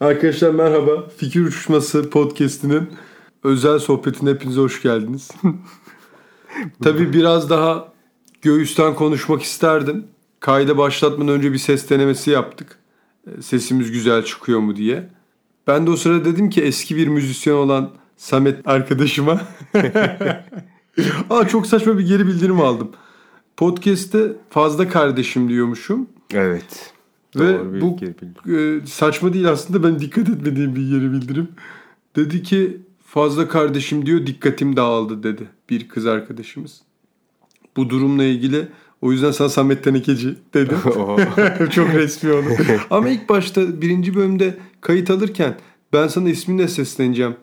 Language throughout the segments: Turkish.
Arkadaşlar merhaba. Fikir Uçuşması podcast'inin özel sohbetine hepinize hoş geldiniz. Tabii biraz daha göğüsten konuşmak isterdim. Kayda başlatmadan önce bir ses denemesi yaptık. E, Sesimiz güzel çıkıyor mu diye. Ben de o sırada dedim ki eski bir müzisyen olan Samet arkadaşıma Aa çok saçma bir geri bildirim aldım. Podcast'te fazla kardeşim diyormuşum. Evet. Ve Doğru bu e, saçma değil aslında ben dikkat etmediğim bir geri bildirim. Dedi ki fazla kardeşim diyor dikkatim dağıldı dedi bir kız arkadaşımız. Bu durumla ilgili o yüzden sana Samet Tenekeci dedim. Çok resmi onu. Ama ilk başta birinci bölümde kayıt alırken ben sana isminle sesleneceğim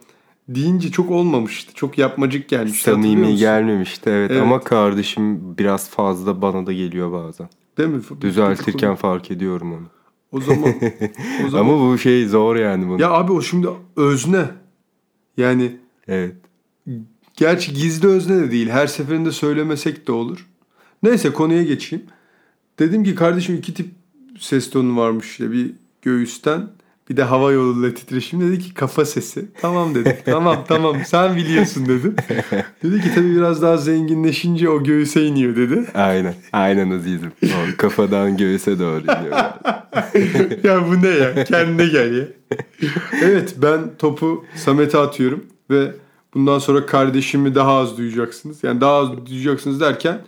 deyince çok olmamıştı. Çok yapmacık gelmişti. Samimi gelmemişti evet. Evet. ama kardeşim biraz fazla bana da geliyor bazen. Değil mi? Düzeltirken fark ediyorum onu. O zaman, o zaman Ama bu şey zor yani bunu. Ya abi o şimdi özne. Yani Evet. gerçi gizli özne de değil. Her seferinde söylemesek de olur. Neyse konuya geçeyim. Dedim ki kardeşim iki tip ses tonu varmış işte. Bir göğüsten bir de hava yoluyla titreşim. Dedi ki kafa sesi. Tamam dedim. tamam tamam sen biliyorsun dedim. Dedi ki tabii biraz daha zenginleşince o göğüse iniyor dedi. Aynen. Aynen Aziz'im. O kafadan göğüse doğru iniyor. ya bu ne ya? Kendine gel ya. evet ben topu Samet'e atıyorum ve bundan sonra kardeşimi daha az duyacaksınız. Yani daha az duyacaksınız derken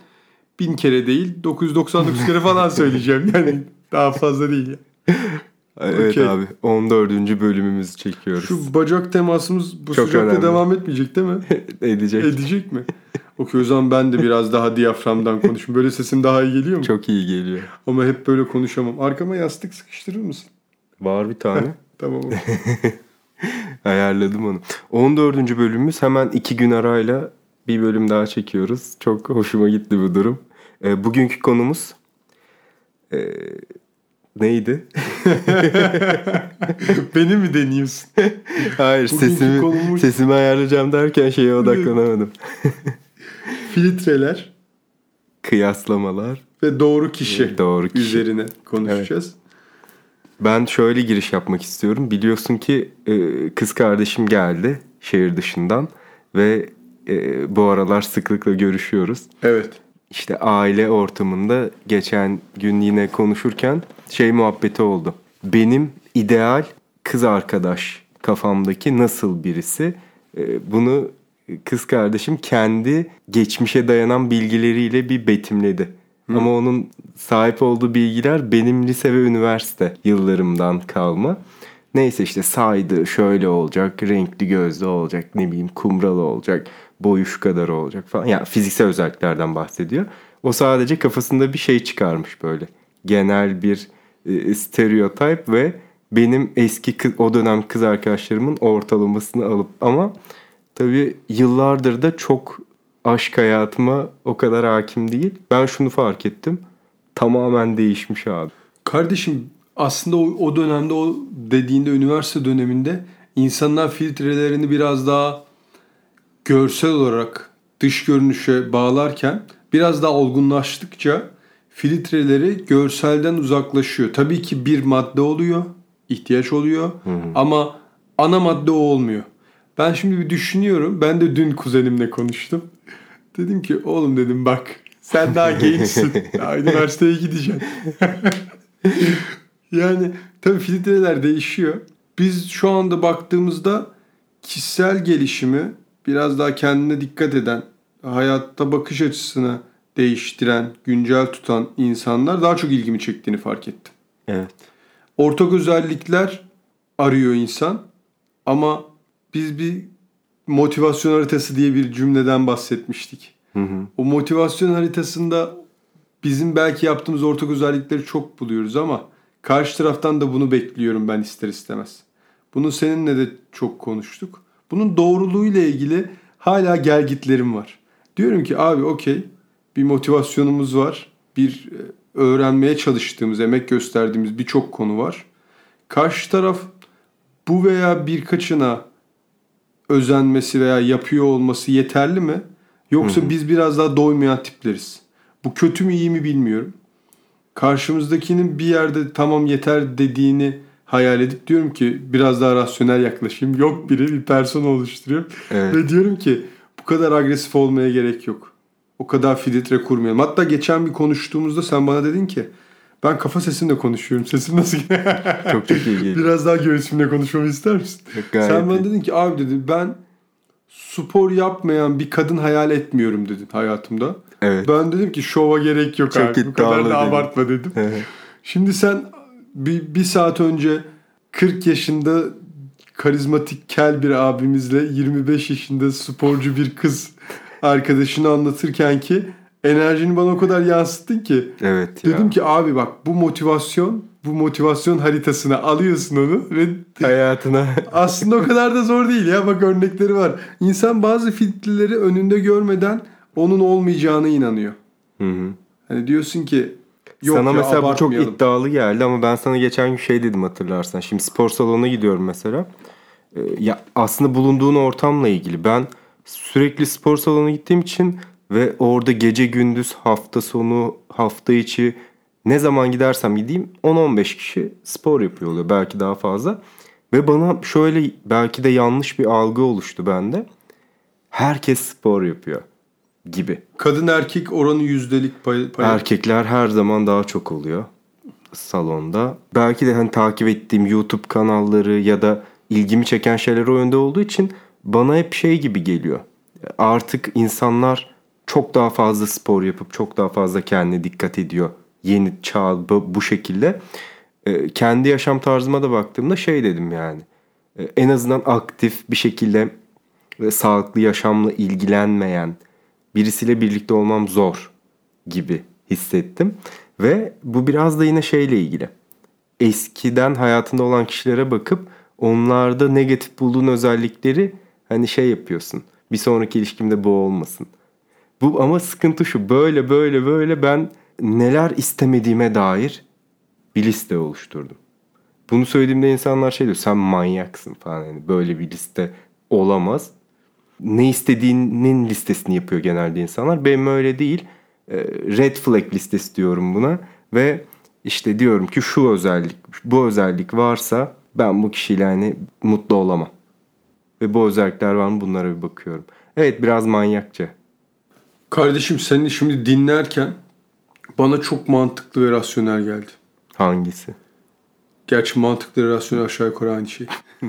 bin kere değil 999 kere falan söyleyeceğim. Yani daha fazla değil ya. Evet Okey. abi. 14. bölümümüzü çekiyoruz. Şu bacak temasımız bu Çok sıcakta önemli. devam etmeyecek değil mi? Edecek. Edecek mi? Okey o zaman ben de biraz daha diyaframdan konuşayım. Böyle sesim daha iyi geliyor mu? Çok iyi geliyor. Ama hep böyle konuşamam. Arkama yastık sıkıştırır mısın? Var bir tane. Tamam. Ayarladım onu. 14. bölümümüz hemen iki gün arayla bir bölüm daha çekiyoruz. Çok hoşuma gitti bu durum. Ee, bugünkü konumuz ee, neydi? Beni mi deniyorsun? Hayır Bugünkü sesimi konumuz- sesimi ayarlayacağım derken şeye odaklanamadım. Filtreler Kıyaslamalar. ve doğru kişi Doğru kişi. üzerine konuşacağız. Ben şöyle giriş yapmak istiyorum. Biliyorsun ki e, kız kardeşim geldi şehir dışından ve e, bu aralar sıklıkla görüşüyoruz. Evet. İşte aile ortamında geçen gün yine konuşurken şey muhabbeti oldu. Benim ideal kız arkadaş kafamdaki nasıl birisi? Ee, Bunu kız kardeşim kendi geçmişe dayanan bilgileriyle bir betimledi. Ama onun sahip olduğu bilgiler benim lise ve üniversite yıllarımdan kalma. Neyse işte saydı şöyle olacak, renkli gözlü olacak, ne bileyim kumralı olacak, boyu şu kadar olacak falan. Yani fiziksel özelliklerden bahsediyor. O sadece kafasında bir şey çıkarmış böyle. Genel bir e, stereotip ve benim eski kız, o dönem kız arkadaşlarımın ortalamasını alıp ama tabii yıllardır da çok aşk hayatıma o kadar hakim değil. Ben şunu fark ettim. Tamamen değişmiş abi. Kardeşim aslında o, o dönemde o dediğinde üniversite döneminde insanlar filtrelerini biraz daha görsel olarak dış görünüşe bağlarken biraz daha olgunlaştıkça filtreleri görselden uzaklaşıyor. Tabii ki bir madde oluyor, ihtiyaç oluyor ama ana madde o olmuyor. Ben şimdi bir düşünüyorum. Ben de dün kuzenimle konuştum. Dedim ki oğlum dedim bak sen daha gençsin. Daha üniversiteye gideceksin. yani tabii filtreler değişiyor. Biz şu anda baktığımızda kişisel gelişimi biraz daha kendine dikkat eden, hayatta bakış açısını değiştiren, güncel tutan insanlar daha çok ilgimi çektiğini fark ettim. Evet. Ortak özellikler arıyor insan ama biz bir motivasyon haritası diye bir cümleden bahsetmiştik. Hı hı. O motivasyon haritasında bizim belki yaptığımız ortak özellikleri çok buluyoruz ama karşı taraftan da bunu bekliyorum ben ister istemez. Bunu seninle de çok konuştuk. Bunun doğruluğuyla ilgili hala gelgitlerim var. Diyorum ki abi okey bir motivasyonumuz var. Bir e, öğrenmeye çalıştığımız, emek gösterdiğimiz birçok konu var. Karşı taraf bu veya birkaçına özenmesi veya yapıyor olması yeterli mi? Yoksa biz biraz daha doymayan tipleriz. Bu kötü mü iyi mi bilmiyorum. Karşımızdakinin bir yerde tamam yeter dediğini hayal edip diyorum ki biraz daha rasyonel yaklaşayım. Yok biri bir persona oluşturuyorum. Evet. Ve diyorum ki bu kadar agresif olmaya gerek yok. O kadar filtre kurmayalım. Hatta geçen bir konuştuğumuzda sen bana dedin ki ben kafa sesimle konuşuyorum. Sesim nasıl? Çok çok iyi geliyor. Biraz daha göğsümle konuşmamı ister misin? Gayet Sen bana dedin ki abi dedi ben spor yapmayan bir kadın hayal etmiyorum dedin hayatımda. Evet. Ben dedim ki şova gerek yok Çok abi. Bu kadar da abartma dedim. Şimdi sen bir, bir saat önce 40 yaşında karizmatik kel bir abimizle 25 yaşında sporcu bir kız arkadaşını anlatırken ki enerjini bana o kadar yansıttın ki evet ya. dedim ki abi bak bu motivasyon bu motivasyon haritasına alıyorsun onu ve Hayatına aslında o kadar da zor değil ya bak örnekleri var. İnsan bazı filtreleri önünde görmeden onun olmayacağına inanıyor. Hı hı. Hani diyorsun ki yok sana ya mesela bu çok iddialı geldi ama ben sana geçen gün şey dedim hatırlarsan. Şimdi spor salonuna gidiyorum mesela. Ee, ya aslında bulunduğun ortamla ilgili. Ben sürekli spor salonuna gittiğim için ve orada gece gündüz hafta sonu hafta içi ne zaman gidersem gideyim 10-15 kişi spor yapıyor oluyor belki daha fazla. Ve bana şöyle belki de yanlış bir algı oluştu bende. Herkes spor yapıyor gibi. Kadın erkek oranı yüzdelik pay, pay- Erkekler her zaman daha çok oluyor salonda. Belki de hani takip ettiğim YouTube kanalları ya da ilgimi çeken şeyler o yönde olduğu için bana hep şey gibi geliyor. Artık insanlar çok daha fazla spor yapıp çok daha fazla kendine dikkat ediyor. Yeni çağ bu, şekilde. Ee, kendi yaşam tarzıma da baktığımda şey dedim yani. Ee, en azından aktif bir şekilde ve sağlıklı yaşamla ilgilenmeyen birisiyle birlikte olmam zor gibi hissettim. Ve bu biraz da yine şeyle ilgili. Eskiden hayatında olan kişilere bakıp onlarda negatif bulduğun özellikleri hani şey yapıyorsun. Bir sonraki ilişkimde bu olmasın. Bu ama sıkıntı şu böyle böyle böyle ben neler istemediğime dair bir liste oluşturdum. Bunu söylediğimde insanlar şey diyor sen manyaksın falan yani böyle bir liste olamaz. Ne istediğinin listesini yapıyor genelde insanlar. Benim öyle değil. Ee, Red flag listesi diyorum buna ve işte diyorum ki şu özellik bu özellik varsa ben bu kişiyle hani mutlu olamam. Ve bu özellikler var mı bunlara bir bakıyorum. Evet biraz manyakça. Kardeşim seni şimdi dinlerken bana çok mantıklı ve rasyonel geldi. Hangisi? Gerçi mantıklı ve rasyonel aşağı yukarı aynı şey.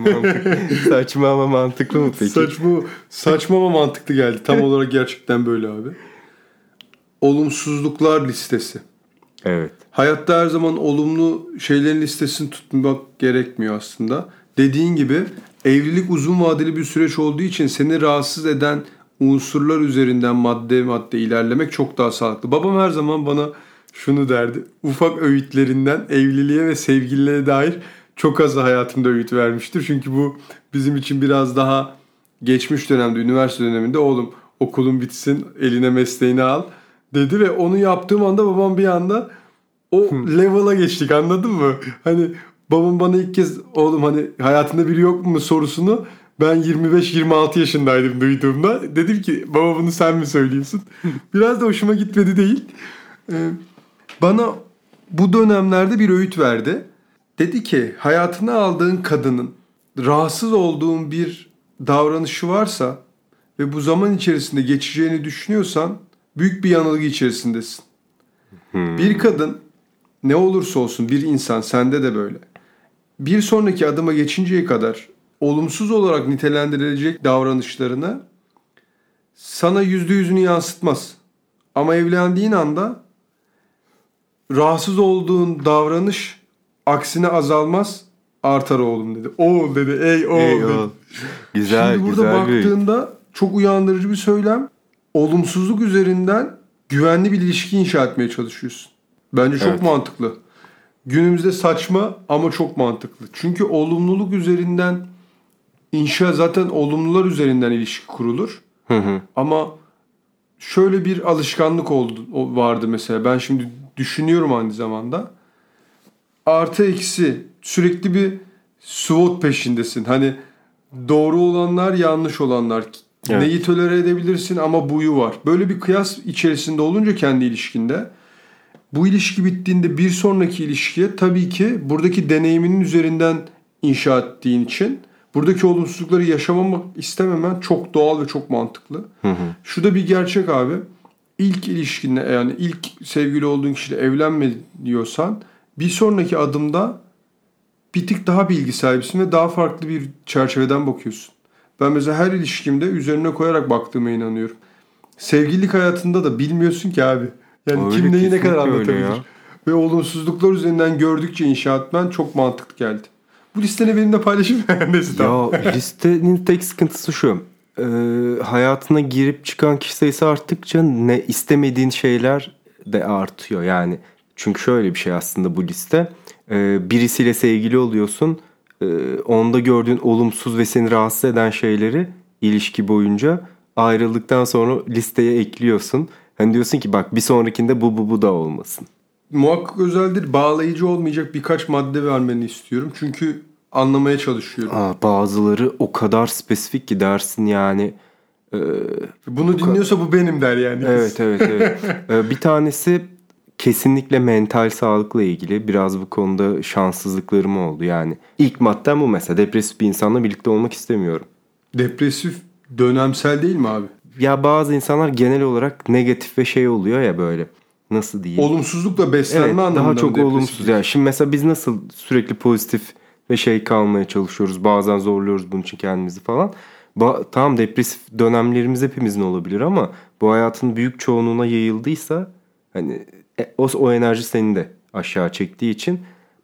Saçma ama mantıklı mı peki? Saçma, saçma ama mantıklı geldi. Tam olarak gerçekten böyle abi. Olumsuzluklar listesi. Evet. Hayatta her zaman olumlu şeylerin listesini tutmak gerekmiyor aslında. Dediğin gibi evlilik uzun vadeli bir süreç olduğu için seni rahatsız eden unsurlar üzerinden madde madde ilerlemek çok daha sağlıklı. Babam her zaman bana şunu derdi. Ufak öğütlerinden evliliğe ve sevgililiğe dair çok az hayatımda öğüt vermiştir. Çünkü bu bizim için biraz daha geçmiş dönemde, üniversite döneminde oğlum okulun bitsin, eline mesleğini al dedi ve onu yaptığım anda babam bir anda o level'a geçtik anladın mı? Hani babam bana ilk kez oğlum hani hayatında biri yok mu sorusunu ben 25-26 yaşındaydım duyduğumda. Dedim ki baba bunu sen mi söylüyorsun? Biraz da hoşuma gitmedi değil. Ee, bana bu dönemlerde bir öğüt verdi. Dedi ki hayatına aldığın kadının rahatsız olduğun bir davranışı varsa ve bu zaman içerisinde geçeceğini düşünüyorsan büyük bir yanılgı içerisindesin. Bir kadın ne olursa olsun bir insan sende de böyle. Bir sonraki adıma geçinceye kadar olumsuz olarak nitelendirilecek davranışlarını sana yüzde yüzünü yansıtmaz. Ama evlendiğin anda rahatsız olduğun davranış aksine azalmaz artar oğlum dedi. Oğul dedi ey oğul Ey oğul. Güzel Şimdi burada güzel bir baktığında çok uyandırıcı bir söylem. Olumsuzluk üzerinden güvenli bir ilişki inşa etmeye çalışıyorsun. Bence çok Evet. mantıklı. Günümüzde saçma ama çok mantıklı. Çünkü olumluluk üzerinden inşa zaten olumlular üzerinden ilişki kurulur. Hı hı. Ama şöyle bir alışkanlık oldu vardı mesela. Ben şimdi düşünüyorum aynı zamanda. Artı eksi sürekli bir SWOT peşindesin. Hani doğru olanlar, yanlış olanlar. Evet. Neyi tolere edebilirsin ama buyu var. Böyle bir kıyas içerisinde olunca kendi ilişkinde Bu ilişki bittiğinde bir sonraki ilişkiye tabii ki buradaki deneyiminin üzerinden inşa ettiğin için buradaki olumsuzlukları yaşamamak istememen çok doğal ve çok mantıklı. Hı hı. Şu da bir gerçek abi. İlk ilişkinle yani ilk sevgili olduğun kişiyle evlenmiyorsan bir sonraki adımda bir tık daha bilgi sahibisin ve daha farklı bir çerçeveden bakıyorsun. Ben mesela her ilişkimde üzerine koyarak baktığıma inanıyorum. Sevgililik hayatında da bilmiyorsun ki abi. Yani Öyle, kim neyi ne kadar anlatabilir. Ve olumsuzluklar üzerinden gördükçe inşa etmen çok mantıklı geldi. Bu listeni benimle tamam. Ya listenin tek sıkıntısı şu. Ee, hayatına girip çıkan kişi sayısı arttıkça ne istemediğin şeyler de artıyor yani. Çünkü şöyle bir şey aslında bu liste. Ee, birisiyle sevgili oluyorsun. Ee, onda gördüğün olumsuz ve seni rahatsız eden şeyleri ilişki boyunca ayrıldıktan sonra listeye ekliyorsun. Hani diyorsun ki bak bir sonrakinde bu bu bu da olmasın. Muhakkak özeldir. Bağlayıcı olmayacak birkaç madde vermeni istiyorum. Çünkü anlamaya çalışıyorum. Aa, bazıları o kadar spesifik ki dersin yani. Ee, Bunu dinliyorsa bu benim der yani. Evet evet evet. Ee, bir tanesi kesinlikle mental sağlıkla ilgili. Biraz bu konuda şanssızlıklarım oldu yani. İlk maddem bu mesela. Depresif bir insanla birlikte olmak istemiyorum. Depresif dönemsel değil mi abi? Ya bazı insanlar genel olarak negatif ve şey oluyor ya böyle. Nasıl diyeyim? Olumsuzlukla beslenme Evet, anlamında daha çok olumsuz. Yani şimdi mesela biz nasıl sürekli pozitif ve şey kalmaya çalışıyoruz. Bazen zorluyoruz bunun için kendimizi falan. Ba- tamam depresif dönemlerimiz hepimizin olabilir ama bu hayatın büyük çoğunluğuna yayıldıysa hani e, o, o enerji seni de aşağı çektiği için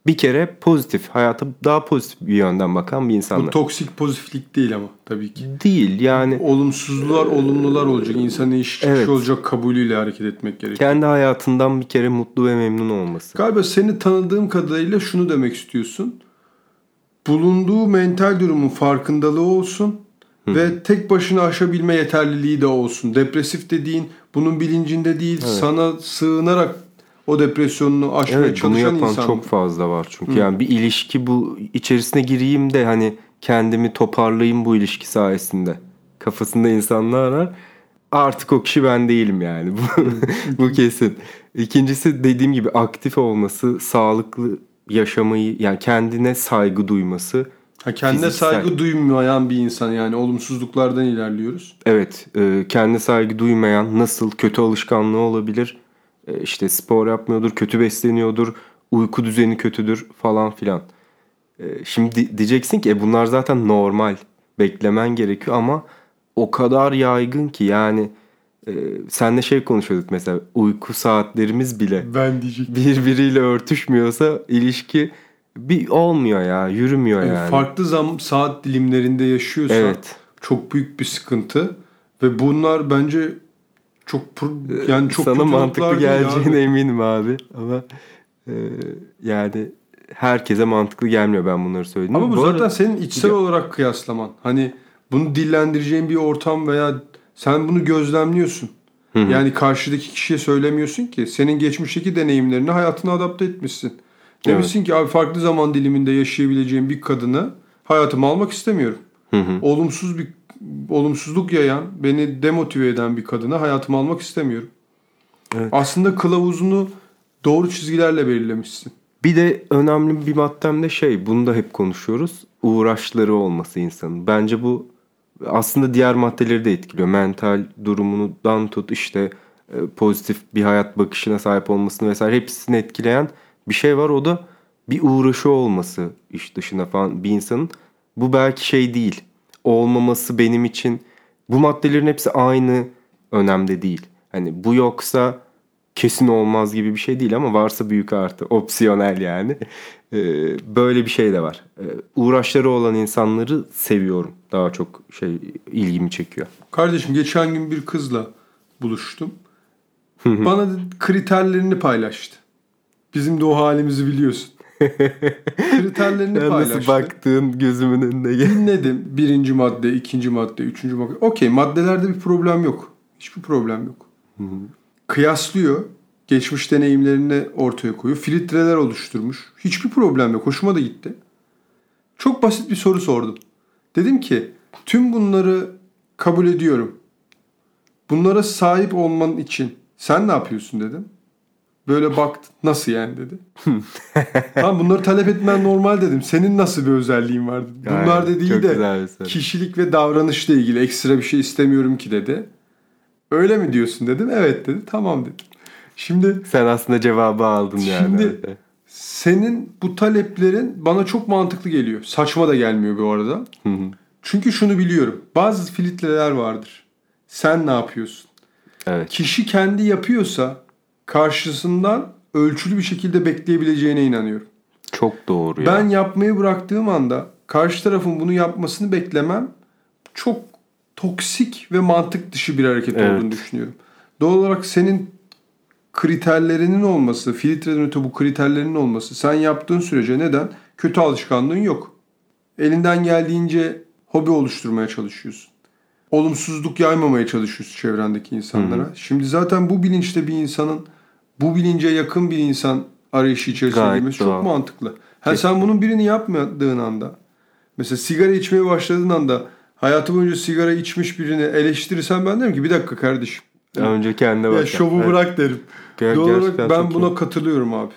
bir kere pozitif, hayata daha pozitif bir yönden bakan bir Bu insanlar. toksik pozitiflik değil ama tabii ki. Değil yani Olumsuzlular olumlular olacak. İnsanın iş çıkışı Evet. olacak kabulüyle hareket etmek gerekiyor. kendi hayatından bir kere mutlu ve memnun olması. Galiba seni tanıdığım kadarıyla şunu demek istiyorsun. Bulunduğu mental durumun farkındalığı olsun ve tek başına aşabilme yeterliliği de olsun. Depresif dediğin bunun bilincinde değil, sana sığınarak o depresyonunu aşmaya Evet bunu çalışan yapan insan. çok fazla var çünkü yani bir ilişki bu içerisine gireyim de hani kendimi toparlayayım bu ilişki sayesinde kafasında insanlar var. Artık o kişi ben değilim yani bu, bu kesin. İkincisi dediğim gibi aktif olması, sağlıklı yaşamayı yani kendine saygı duyması. Ha, kendine Fiziksel. saygı duymayan bir insan yani olumsuzluklardan ilerliyoruz. Evet, e, kendine saygı duymayan nasıl kötü alışkanlığı olabilir? E, işte spor yapmıyordur, kötü besleniyordur, uyku düzeni kötüdür falan filan. E, şimdi di- diyeceksin ki e, bunlar zaten normal, beklemen gerekiyor ama o kadar yaygın ki yani e, senle şey konuşuyorduk mesela uyku saatlerimiz bile Ben diyecek. birbiriyle örtüşmüyorsa ilişki bir olmuyor ya, yürümüyor Yani yani. Farklı zam saat dilimlerinde yaşıyorsan Evet. çok büyük bir sıkıntı ve bunlar bence çok pro- yani çok Sana mantıklı geleceğine abi. eminim abi ama e, yani herkese mantıklı gelmiyor ben bunları söyledim. Ama bu, arada- zaten senin içsel olarak kıyaslaman. Hani bunu dillendireceğin bir ortam veya sen bunu gözlemliyorsun. Yani karşıdaki kişiye söylemiyorsun ki. Senin geçmişteki deneyimlerini hayatına adapte etmişsin. Demişsin ki abi farklı zaman diliminde yaşayabileceğim bir kadını hayatıma almak istemiyorum. Olumsuz bir olumsuzluk yayan, beni demotive eden bir kadını hayatıma almak istemiyorum. Evet. Aslında kılavuzunu doğru çizgilerle belirlemişsin. Bir de önemli bir maddem de şey bunu da hep konuşuyoruz. Uğraşları olması insanın. Bence bu aslında diğer maddeleri de etkiliyor. Mental durumundan tut işte e, pozitif bir hayat bakışına sahip olmasını vesaire hepsini etkileyen bir şey var. O da bir uğraşı olması iş dışına falan bir insanın. Bu belki şey değil. Olmaması benim için bu maddelerin hepsi aynı önemde değil. Hani bu yoksa kesin olmaz gibi bir şey değil ama varsa büyük artı. Opsiyonel yani. Ee, böyle bir şey de var. Ee, uğraşları olan insanları seviyorum. Daha çok şey ilgimi çekiyor. Kardeşim geçen gün bir kızla buluştum. Bana kriterlerini paylaştı. Bizim de o halimizi biliyorsun. kriterlerini paylaştı. nasıl baktığın gözümün önüne gel. Dinledim. Birinci madde, ikinci madde, üçüncü madde. Okey maddelerde bir problem yok. Hiçbir problem yok. Kıyaslıyor. Geçmiş deneyimlerini ortaya koyuyor. Filtreler oluşturmuş. Hiçbir problem yok. Hoşuma da gitti. Çok basit bir soru sordum. Dedim ki tüm bunları kabul ediyorum. Bunlara sahip olman için sen ne yapıyorsun dedim. Böyle baktı. Nasıl yani dedi. tamam bunları talep etmen normal dedim. Senin nasıl bir özelliğin var? Bunlar Aynen, dediği de kişilik ve davranışla ilgili ekstra bir şey istemiyorum ki dedi. Öyle mi diyorsun dedim. Evet dedi. Tamam dedim. Şimdi Sen aslında cevabı aldın yani. Şimdi- senin bu taleplerin bana çok mantıklı geliyor. Saçma da gelmiyor bu arada. Hı hı. Çünkü şunu biliyorum. Bazı filtreler vardır. Sen ne yapıyorsun? evet. Kişi kendi yapıyorsa karşısından ölçülü bir şekilde bekleyebileceğine inanıyorum. Çok doğru ya. Ben yapmayı bıraktığım anda karşı tarafın bunu yapmasını beklemem çok toksik ve mantık dışı bir hareket Evet. olduğunu düşünüyorum. Doğal olarak senin kriterlerinin olması, filtreden öte bu kriterlerinin olması sen yaptığın sürece neden? Kötü alışkanlığın yok. Elinden geldiğince hobi oluşturmaya çalışıyorsun. Olumsuzluk yaymamaya çalışıyorsun çevrendeki insanlara. Şimdi zaten bu bilinçte bir insanın bu bilince yakın bir insan arayışı içerisine Gayet girmesi çok mantıklı. Ha sen bunun birini yapmadığın anda mesela sigara içmeye başladığın anda hayatı boyunca sigara içmiş birini eleştirirsen ben derim ki bir dakika kardeşim. Önce kendine bak. Ya şovu Evet. bırak derim. Ger- Doğal olarak ben buna iyi. katılıyorum abi.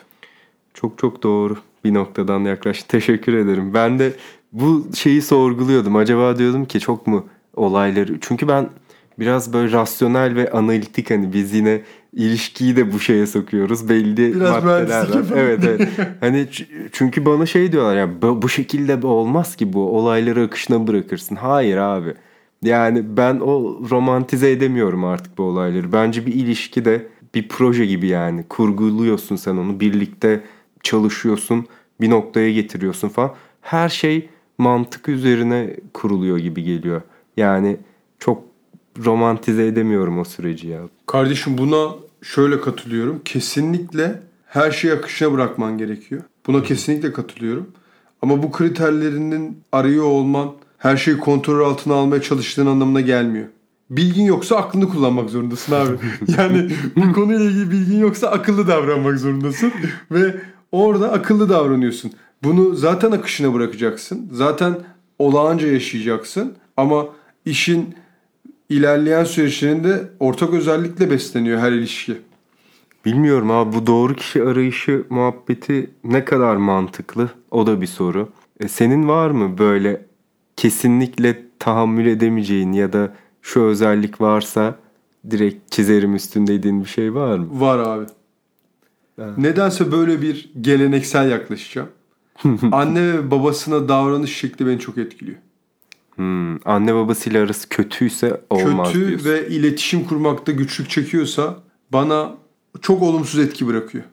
Çok çok doğru bir noktadan yaklaş. Teşekkür ederim. Ben de bu şeyi sorguluyordum. Acaba diyordum ki çok mu olayları... Çünkü ben biraz böyle rasyonel ve analitik hani biz yine ilişkiyi de bu şeye sokuyoruz. Belli Biraz maddeler var. Evet evet. Hani çünkü bana şey diyorlar ya bu bu şekilde olmaz ki bu olayları akışına bırakırsın. Hayır abi. Yani ben o romantize edemiyorum artık bu olayları. Bence bir ilişki de bir proje gibi yani. Kurguluyorsun sen onu. Birlikte çalışıyorsun. Bir noktaya getiriyorsun falan. Her şey mantık üzerine kuruluyor gibi geliyor. Yani çok romantize edemiyorum o süreci ya. Kardeşim buna şöyle katılıyorum. Kesinlikle her şeyi akışına bırakman gerekiyor. Buna kesinlikle katılıyorum. Ama bu kriterlerinin arıyor olman her şeyi kontrol altına almaya çalıştığın anlamına gelmiyor. Bilgin yoksa aklını kullanmak zorundasın abi. Yani bir konuyla ilgili bilgin yoksa akıllı davranmak zorundasın. Ve orada akıllı davranıyorsun. Bunu zaten akışına bırakacaksın. Zaten olağanca yaşayacaksın. Ama işin ilerleyen süreçlerinde ortak özellikle besleniyor her ilişki. Bilmiyorum abi bu doğru kişi arayışı muhabbeti ne kadar mantıklı o da bir soru. E, senin var mı böyle kesinlikle tahammül edemeyeceğin ya da şu özellik varsa direkt çizerim üstünde dediğin bir şey var mı? Var abi. Evet. Nedense böyle bir geleneksel yaklaşacağım. Anne ve babasına davranış şekli beni çok etkiliyor. Hmm, anne babasıyla arası kötüyse olmaz Kötü diyorsun. ve iletişim kurmakta güçlük çekiyorsa bana çok olumsuz etki bırakıyor.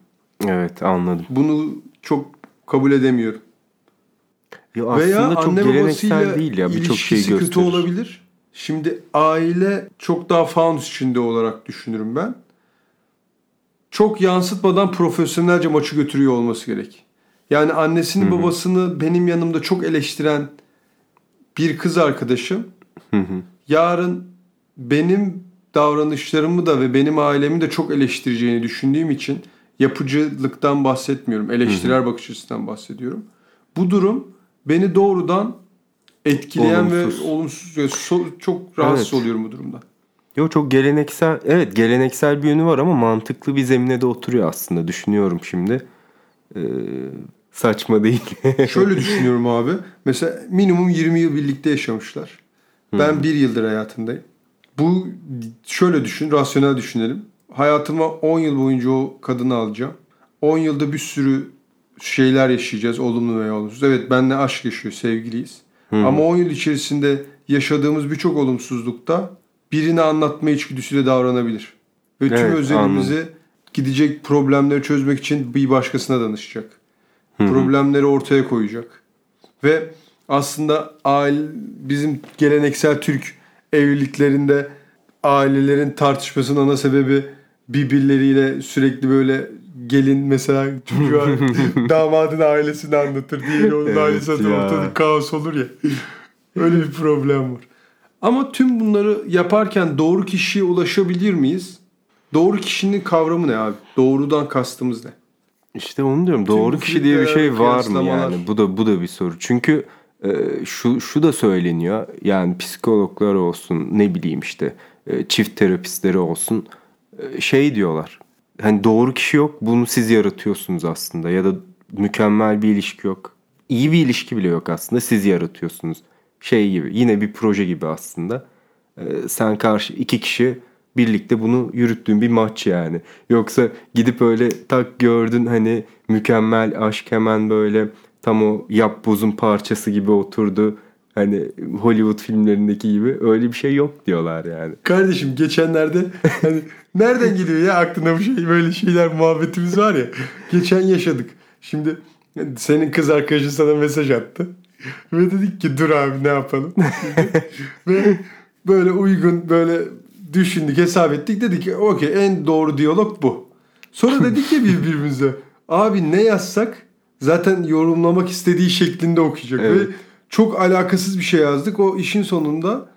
Evet anladım. Bunu çok kabul edemiyorum. Ya aslında Veya çok anne babasıyla değil ya birçok şey gösterir. kötü olabilir. Şimdi aile çok daha faunus içinde olarak düşünürüm ben. Çok yansıtmadan profesyonelce maçı götürüyor olması gerek. Yani annesini babasını benim yanımda çok eleştiren bir kız arkadaşım Hı hı. yarın benim davranışlarımı da ve benim ailemi de çok eleştireceğini düşündüğüm için yapıcılıktan bahsetmiyorum. Eleştirel bakış açısından bahsediyorum. Bu durum beni doğrudan etkileyen Olumsuz. ve olumsuz so- çok rahatsız Evet. oluyorum bu durumdan. Yo çok geleneksel evet geleneksel bir yönü var ama mantıklı bir zemine de oturuyor aslında düşünüyorum şimdi. Ee, saçma değil. Şöyle düşünüyorum abi. Mesela minimum 20 yıl birlikte yaşamışlar. Ben bir yıldır hayatındayım. Bu şöyle düşün, rasyonel düşünelim. Hayatıma 10 yıl boyunca o kadını alacağım. 10 yılda bir sürü şeyler yaşayacağız olumlu veya olumsuz. Evet benle aşk yaşıyor, sevgiliyiz. Ama 10 yıl içerisinde yaşadığımız birçok olumsuzlukta birini anlatma içgüdüsüyle davranabilir. Ve tüm Evet, özelimizi gidecek problemleri çözmek için bir başkasına danışacak. Problemleri ortaya koyacak. Ve aslında aile, bizim geleneksel Türk evliliklerinde ailelerin tartışmasının ana sebebi birbirleriyle sürekli böyle gelin mesela çocuğa damadın ailesini anlatır. Diğeri onun Evet ailesi. Ortada kaos olur ya. Öyle bir problem var. Ama tüm bunları yaparken doğru kişiye ulaşabilir miyiz? Doğru kişinin kavramı ne abi? Doğrudan kastımız ne? İşte onu diyorum. Doğru kişi diye bir şey var mı yani? Bu da bu da bir soru. Çünkü e, şu şu da söyleniyor. Yani psikologlar olsun, ne bileyim işte e, çift terapistleri olsun e, şey diyorlar. hani doğru kişi yok bunu siz yaratıyorsunuz aslında ya da mükemmel bir ilişki yok. İyi bir ilişki bile yok aslında siz yaratıyorsunuz. Şey gibi yine bir proje gibi aslında. Ee, sen karşı iki kişi birlikte bunu yürüttüğün bir maç yani. Yoksa gidip öyle tak gördün hani mükemmel aşk hemen böyle tam o yap buzun parçası gibi oturdu. Hani Hollywood filmlerindeki gibi öyle bir şey yok diyorlar yani. Kardeşim geçenlerde hani nereden geliyor ya aklına bu şey böyle şeyler muhabbetimiz var ya. Geçen yaşadık. Şimdi senin kız arkadaşın sana mesaj attı. Ve dedik ki dur abi ne yapalım. Ve böyle uygun böyle düşündük hesap ettik. Dedik ki okey en doğru diyalog bu. Sonra dedik ki birbirimize abi ne yazsak zaten yorumlamak istediği şeklinde okuyacak. Evet. Ve çok alakasız bir şey yazdık. O işin sonunda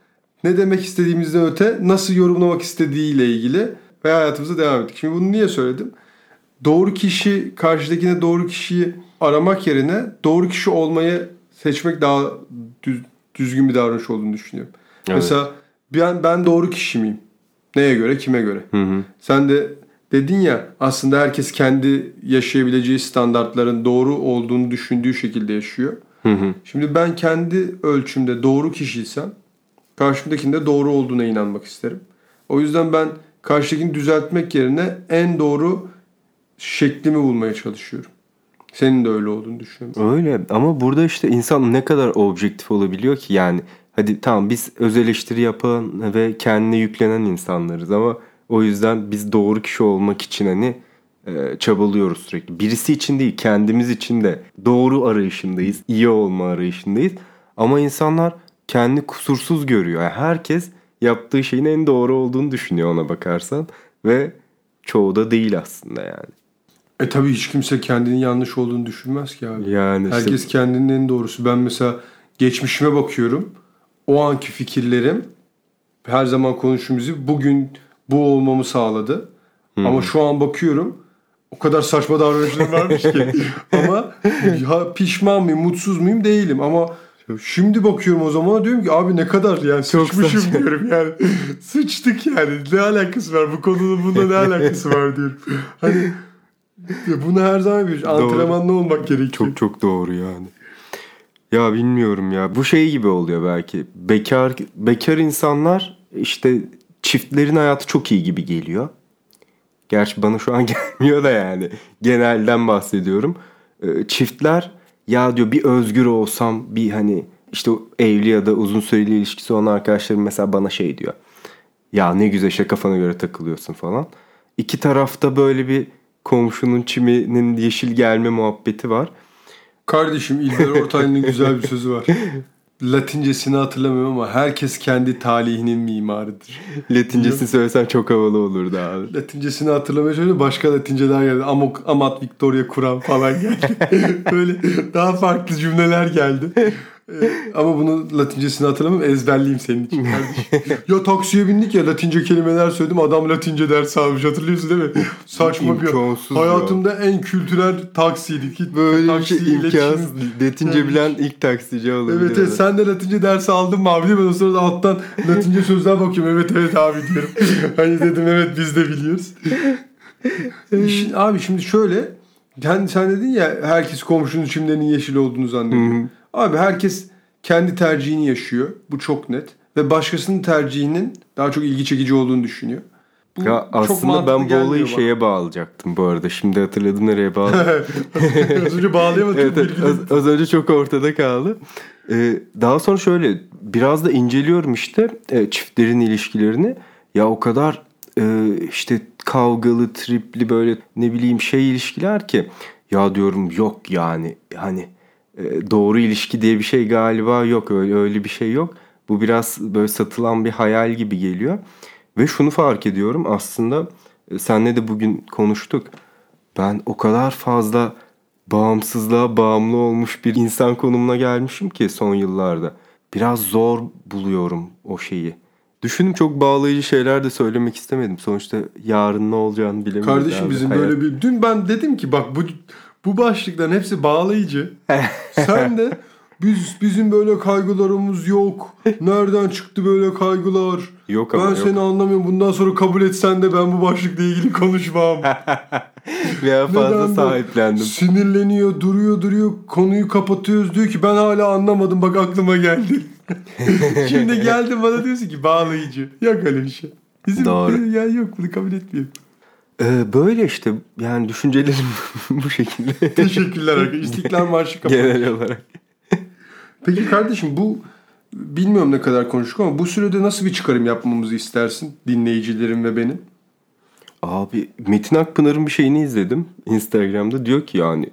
ne demek istediğimizden öte nasıl yorumlamak istediğiyle ilgili ve hayatımıza devam ettik. Şimdi bunu niye söyledim? Doğru kişi karşıdakine doğru kişiyi aramak yerine doğru kişi olmayı seçmek daha düz, düzgün bir davranış olduğunu düşünüyorum. Evet. Mesela ben ben doğru kişi miyim? Neye göre, kime göre? Hı hı. Sen de dedin ya aslında herkes kendi yaşayabileceği standartların doğru olduğunu düşündüğü şekilde yaşıyor. Hı hı. Şimdi ben kendi ölçümde doğru kişiysem karşımdakinde doğru olduğuna inanmak isterim. O yüzden ben karşıdakini düzeltmek yerine en doğru şeklimi bulmaya çalışıyorum. Senin de öyle olduğunu düşünüyorum. Öyle ama burada işte insan ne kadar objektif olabiliyor ki yani hadi tamam biz öz eleştiri yapan ve kendine yüklenen insanlarız ama o yüzden biz doğru kişi olmak için hani e, çabalıyoruz sürekli. Birisi için değil kendimiz için de doğru arayışındayız. iyi olma arayışındayız. Ama insanlar kendi kusursuz görüyor. Yani herkes yaptığı şeyin en doğru olduğunu düşünüyor ona bakarsan. Ve çoğu da değil aslında yani. E tabii hiç kimse kendinin yanlış olduğunu düşünmez ki abi. Yani Herkes işte... kendinin en doğrusu. Ben mesela geçmişime bakıyorum. O anki fikirlerim her zaman konuştuğumuz bugün bu olmamı sağladı. Hmm. Ama şu an bakıyorum o kadar saçma davranışlarım varmış ki. ama ya pişman mıyım, mutsuz muyum değilim ama Şimdi bakıyorum o zaman diyorum ki abi ne kadar yani Çok sıçmışım saçma. diyorum yani. Sıçtık yani. Ne alakası var bu konunun bunda ne alakası var diyorum. Hani ya bunu her zaman bir antrenmanlı olmak gerekiyor. Çok çok doğru yani. Ya bilmiyorum ya. Bu şey gibi oluyor belki. Bekar bekar insanlar işte çiftlerin hayatı çok iyi gibi geliyor. Gerçi bana şu an gelmiyor da yani. Genelden bahsediyorum. Ee, çiftler ya diyor bir özgür olsam bir hani işte evli ya da uzun süreli ilişkisi olan arkadaşlarım mesela bana şey diyor. Ya ne güzel işte kafana göre takılıyorsun falan. İki tarafta böyle bir komşunun çiminin yeşil gelme muhabbeti var. Kardeşim İlber Ortaylı'nın güzel bir sözü var. Latincesini hatırlamıyorum ama herkes kendi talihinin mimarıdır. Latincesini söylesen çok havalı olurdu abi. Latincesini hatırlamaya çalışıyorum. Başka Latinceler geldi. Amok, Amat Victoria Kuran falan geldi. Böyle daha farklı cümleler geldi. Ee, ama bunu latincesini hatırlamam ezberleyeyim senin için kardeşim. ya taksiye bindik ya latince kelimeler söyledim adam latince ders almış hatırlıyorsun değil mi? Saçma bir hayatımda ya. en kültürel taksiydi. Böyle taksi bir şey imkansız. Latince yani. bilen ilk taksici olabilir. Evet, evet sen de latince ders aldın mı abi mi? O sırada alttan latince sözler bakıyorum. Evet evet abi diyorum. hani dedim evet biz de biliyoruz. İşin, abi şimdi şöyle sen, sen dedin ya herkes komşunun çimlerinin yeşil olduğunu zannediyor. Abi herkes kendi tercihini yaşıyor. Bu çok net. Ve başkasının tercihinin daha çok ilgi çekici olduğunu düşünüyor. Bu ya aslında ben bu olayı bana. şeye bağlayacaktım bu arada. Şimdi hatırladım nereye bağladım. az önce bağlayamadım. evet, evet az, az önce çok ortada kaldı. Ee, daha sonra şöyle biraz da inceliyorum işte e, çiftlerin ilişkilerini. Ya o kadar e, işte kavgalı, tripli böyle ne bileyim şey ilişkiler ki. Ya diyorum yok yani hani doğru ilişki diye bir şey galiba yok öyle öyle bir şey yok. Bu biraz böyle satılan bir hayal gibi geliyor. Ve şunu fark ediyorum aslında e, senle de bugün konuştuk. Ben o kadar fazla bağımsızlığa bağımlı olmuş bir insan konumuna gelmişim ki son yıllarda. Biraz zor buluyorum o şeyi. Düşündüm çok bağlayıcı şeyler de söylemek istemedim. Sonuçta yarın ne olacağını bilemiyorum. Kardeşim abi. bizim Hayat... böyle bir... Dün ben dedim ki bak bu bu başlıkların hepsi bağlayıcı. Sen de Biz bizim böyle kaygılarımız yok. Nereden çıktı böyle kaygılar? Yok ama ben yok. seni anlamıyorum. Bundan sonra kabul etsen de ben bu başlıkla ilgili konuşmam. Veya fazla Neden bu? sahiplendim. Sinirleniyor, duruyor, duruyor. Konuyu kapatıyoruz. Diyor ki ben hala anlamadım. Bak aklıma geldi. Şimdi geldi bana diyorsun ki bağlayıcı. Yok öyle bir şey. Bizim Doğru. ya yok bunu kabul etmiyorum. Ee, böyle işte yani düşüncelerim bu şekilde Teşekkürler arkadaşlar. İstiklal Marşı kapat. genel olarak. Peki kardeşim bu bilmiyorum ne kadar konuştuk ama bu sürede nasıl bir çıkarım yapmamızı istersin dinleyicilerim ve benim? Abi Metin Akpınar'ın bir şeyini izledim Instagram'da diyor ki yani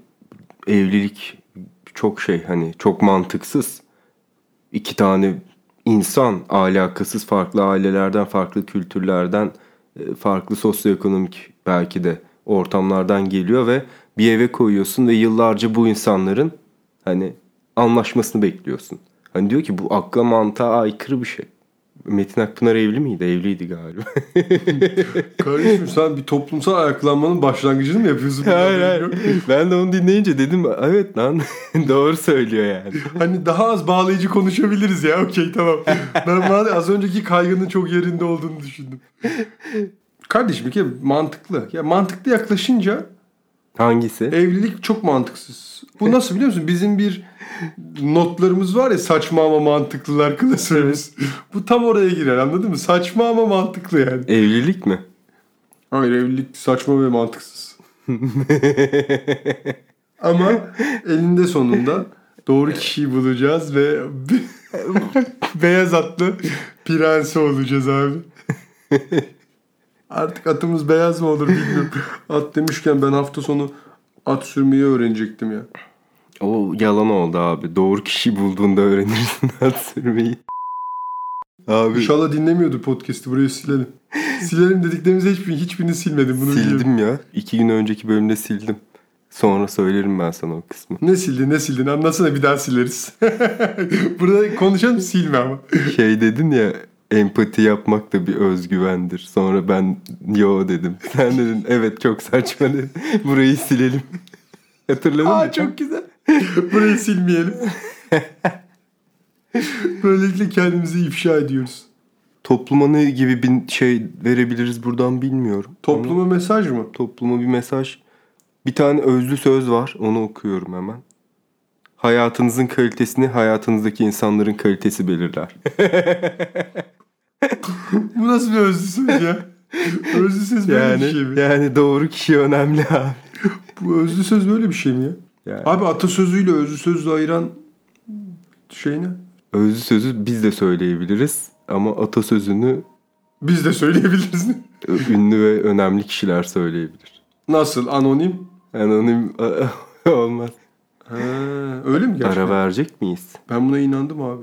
evlilik çok şey hani çok mantıksız. İki tane insan alakasız farklı ailelerden farklı kültürlerden e, farklı sosyoekonomik belki de ortamlardan geliyor ve bir eve koyuyorsun ve yıllarca bu insanların hani anlaşmasını bekliyorsun. Hani diyor ki bu akla mantığa aykırı bir şey. Metin Akpınar evli miydi? Evliydi galiba. Kardeşim sen bir toplumsal ayaklanmanın başlangıcını mı yapıyorsun? hayır hayır. Ben de onu dinleyince dedim evet lan doğru söylüyor yani. Hani daha az bağlayıcı konuşabiliriz ya. Okey tamam. Ben az önceki kaygının çok yerinde olduğunu düşündüm. Kardeşim bir kere mantıklı. Ya mantıklı yaklaşınca Hangisi? evlilik çok mantıksız. Bu nasıl biliyor musun? Bizim bir notlarımız var ya saçma ama mantıklılar klasörümüz. Bu tam oraya girer anladın mı? Saçma ama mantıklı yani. Evlilik mi? Hayır evlilik saçma ve mantıksız. Ama elinde sonunda doğru kişiyi bulacağız ve beyaz atlı prensi olacağız abi. Artık atımız beyaz mı olur bilmiyorum. At demişken ben hafta sonu at sürmeyi öğrenecektim ya. O yalan oldu abi. Doğru kişi bulduğunda öğrenirsin at sürmeyi. Abi İnşallah dinlemiyordur podcast'i burayı silelim. Silelim dediklerimizi hiçbirini, hiçbirini silmedim bunu biliyorum. sildim ya. İki gün önceki bölümde sildim. Sonra söylerim ben sana o kısmı. Ne sildin ne sildin anlatsana bir daha sileriz. Burada konuşalım silme ama. Şey dedin ya empati yapmak da bir özgüvendir. Sonra ben yo dedim. Sen dedin evet çok saçma dedin. Burayı silelim. Hatırladın mı? Aa çok güzel. Burayı silmeyelim. Böylelikle kendimizi ifşa ediyoruz. Topluma ne gibi bir şey verebiliriz buradan bilmiyorum. Ama Topluma mesaj mı? topluma bir mesaj. Bir tane özlü söz var. Onu okuyorum hemen. Hayatınızın kalitesini hayatınızdaki insanların kalitesi belirler. Bu nasıl bir özlü söz ya? Özlü söz böyle yani bir şey mi? yani doğru kişi önemli abi. Bu özlü söz böyle bir şey mi ya? Yani Abi atasözüyle özlü sözle ayıran şey ne? özlü sözü biz de söyleyebiliriz ama atasözünü Biz de söyleyebiliriz. ünlü ve önemli kişiler söyleyebilir. Nasıl? Anonim? Anonim olmaz. Ha, öyle mi gerçekten? Ara verecek miyiz? Ben buna inandım abi.